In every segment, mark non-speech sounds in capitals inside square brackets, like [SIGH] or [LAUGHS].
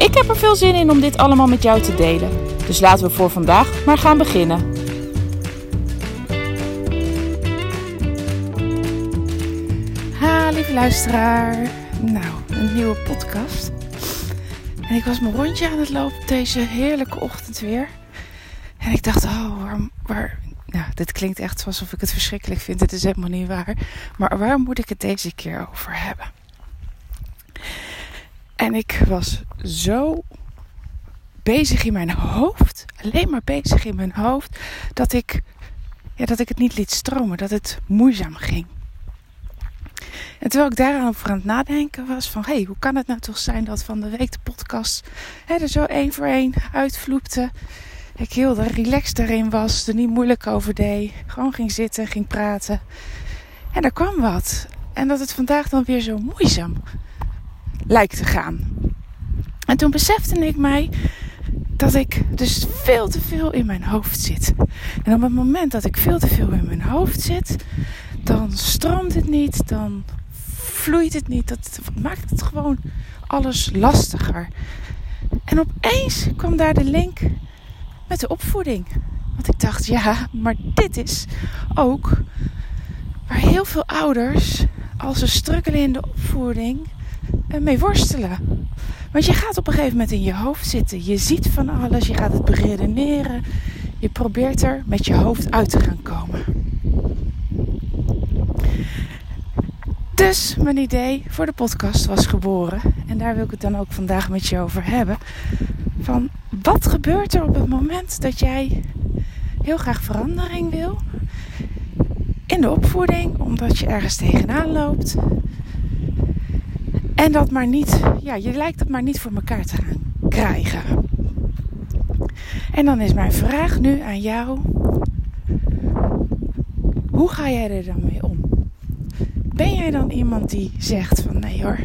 Ik heb er veel zin in om dit allemaal met jou te delen. Dus laten we voor vandaag maar gaan beginnen. Ha, lieve luisteraar. Nou, een nieuwe podcast. En ik was mijn rondje aan het lopen deze heerlijke ochtend weer. En ik dacht, oh, waar, waar nou, dit klinkt echt alsof ik het verschrikkelijk vind. Het is helemaal niet waar. Maar waar moet ik het deze keer over hebben? En ik was zo bezig in mijn hoofd, alleen maar bezig in mijn hoofd, dat ik, ja, dat ik het niet liet stromen, dat het moeizaam ging. En terwijl ik daaraan over aan het nadenken was van... hé, hey, hoe kan het nou toch zijn dat van de week de podcast hè, er zo één voor één uitvloepte ik heel relaxed erin was, er niet moeilijk over deed. Gewoon ging zitten, ging praten. En er kwam wat. En dat het vandaag dan weer zo moeizaam lijkt te gaan. En toen besefte ik mij dat ik dus veel te veel in mijn hoofd zit. En op het moment dat ik veel te veel in mijn hoofd zit, dan stroomt het niet, dan vloeit het niet. Dat maakt het gewoon alles lastiger. En opeens kwam daar de link met de opvoeding. Want ik dacht, ja, maar dit is ook waar heel veel ouders, als ze struggelen in de opvoeding, mee worstelen. Want je gaat op een gegeven moment in je hoofd zitten. Je ziet van alles, je gaat het beredeneren. Je probeert er met je hoofd uit te gaan komen. Dus mijn idee voor de podcast was geboren. En daar wil ik het dan ook vandaag met je over hebben. Van wat gebeurt er op het moment dat jij heel graag verandering wil in de opvoeding, omdat je ergens tegenaan loopt. En dat maar niet, ja, je lijkt het maar niet voor elkaar te gaan krijgen. En dan is mijn vraag nu aan jou: hoe ga jij er dan mee om? Ben jij dan iemand die zegt van nee hoor,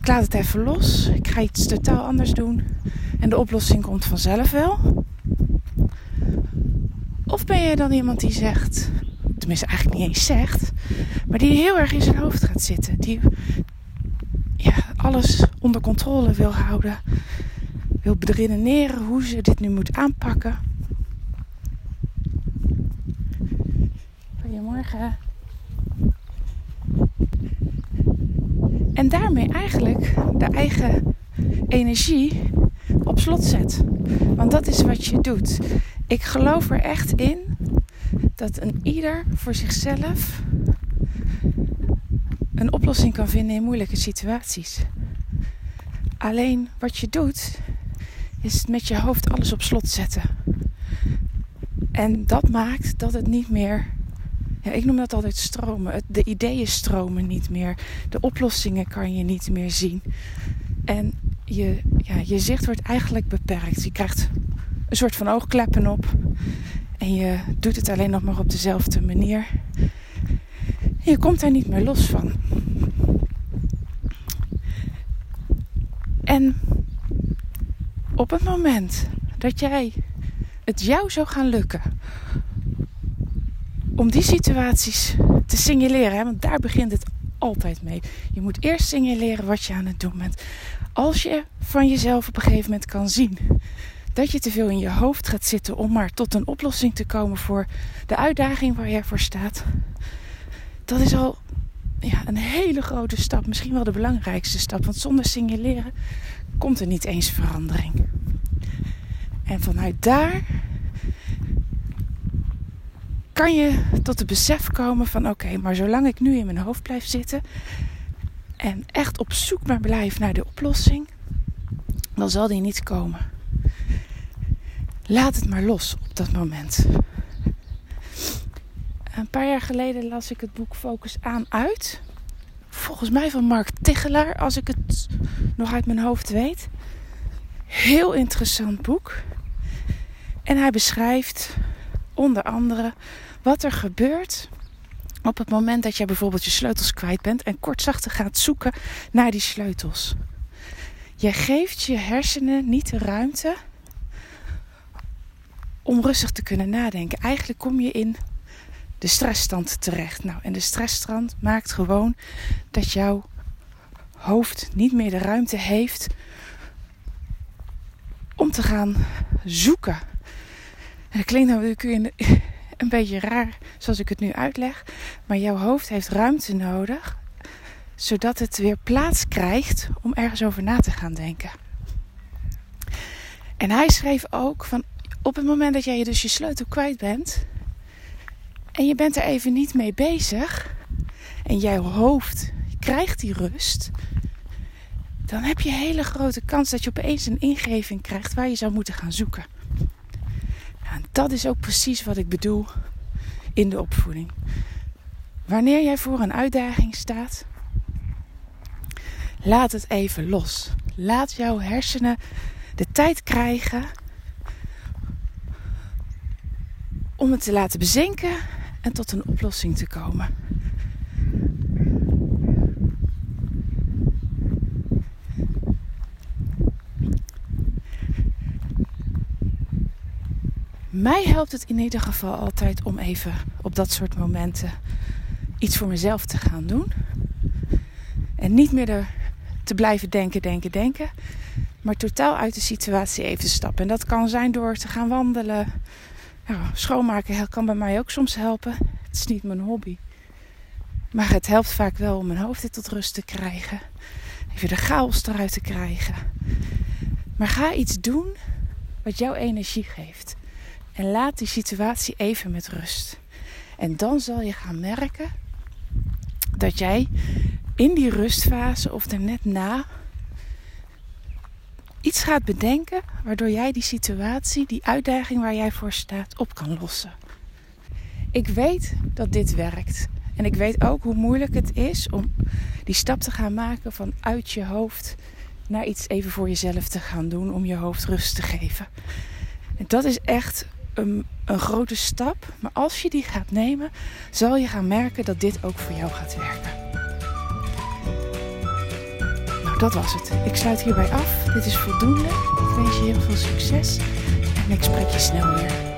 ik laat het even los, ik ga iets totaal anders doen en de oplossing komt vanzelf wel? Of ben jij dan iemand die zegt, tenminste eigenlijk niet eens zegt, maar die heel erg in zijn hoofd gaat zitten, die alles onder controle wil houden, wil beredeneren hoe ze dit nu moet aanpakken? Goedemorgen. En daarmee eigenlijk de eigen energie op slot zet. Want dat is wat je doet. Ik geloof er echt in dat een ieder voor zichzelf een oplossing kan vinden in moeilijke situaties. Alleen wat je doet, is met je hoofd alles op slot zetten. En dat maakt dat het niet meer ja, ik noem dat altijd stromen. De ideeën stromen niet meer. De oplossingen kan je niet meer zien. En je, ja, je zicht wordt eigenlijk beperkt. Je krijgt een soort van oogkleppen op. En je doet het alleen nog maar op dezelfde manier. Je komt daar niet meer los van. En op het moment dat jij het jou zou gaan lukken om die situaties te signaleren. Want daar begint het altijd mee. Je moet eerst signaleren wat je aan het doen bent. Als je van jezelf op een gegeven moment kan zien dat je te veel in je hoofd gaat zitten om maar tot een oplossing te komen voor de uitdaging waar jij voor staat. Dat is al ja, een hele grote stap. Misschien wel de belangrijkste stap. Want zonder signaleren komt er niet eens verandering. En vanuit daar kan je tot het besef komen van oké, maar zolang ik nu in mijn hoofd blijf zitten en echt op zoek blijf naar de oplossing, dan zal die niet komen. Laat het maar los op dat moment. Een paar jaar geleden las ik het boek Focus aan uit. Volgens mij van Mark Tichelaar, als ik het nog uit mijn hoofd weet. Heel interessant boek. En hij beschrijft onder andere wat er gebeurt op het moment dat jij bijvoorbeeld je sleutels kwijt bent en kortzachte gaat zoeken naar die sleutels. Je geeft je hersenen niet de ruimte om rustig te kunnen nadenken. Eigenlijk kom je in de stressstand terecht. Nou, en de stressstand maakt gewoon dat jouw hoofd niet meer de ruimte heeft om te gaan zoeken. En dat klinkt natuurlijk [LAUGHS] een beetje raar zoals ik het nu uitleg, maar jouw hoofd heeft ruimte nodig zodat het weer plaats krijgt om ergens over na te gaan denken. En hij schreef ook van op het moment dat jij dus je sleutel kwijt bent en je bent er even niet mee bezig en jouw hoofd krijgt die rust, dan heb je een hele grote kans dat je opeens een ingeving krijgt waar je zou moeten gaan zoeken. En dat is ook precies wat ik bedoel in de opvoeding. Wanneer jij voor een uitdaging staat, laat het even los. Laat jouw hersenen de tijd krijgen om het te laten bezinken en tot een oplossing te komen. Mij helpt het in ieder geval altijd om even op dat soort momenten iets voor mezelf te gaan doen. En niet meer er te blijven denken, denken, denken. Maar totaal uit de situatie even stappen. En dat kan zijn door te gaan wandelen. Nou, schoonmaken kan bij mij ook soms helpen. Het is niet mijn hobby. Maar het helpt vaak wel om mijn hoofd tot rust te krijgen. Even de chaos eruit te krijgen. Maar ga iets doen wat jouw energie geeft. En laat die situatie even met rust. En dan zal je gaan merken dat jij in die rustfase of er net na iets gaat bedenken waardoor jij die situatie, die uitdaging waar jij voor staat, op kan lossen. Ik weet dat dit werkt. En ik weet ook hoe moeilijk het is om die stap te gaan maken van uit je hoofd naar iets even voor jezelf te gaan doen om je hoofd rust te geven. En dat is echt een, een grote stap. Maar als je die gaat nemen, zal je gaan merken dat dit ook voor jou gaat werken. Dat was het. Ik sluit hierbij af. Dit is voldoende. Ik wens je heel veel succes en ik spreek je snel weer.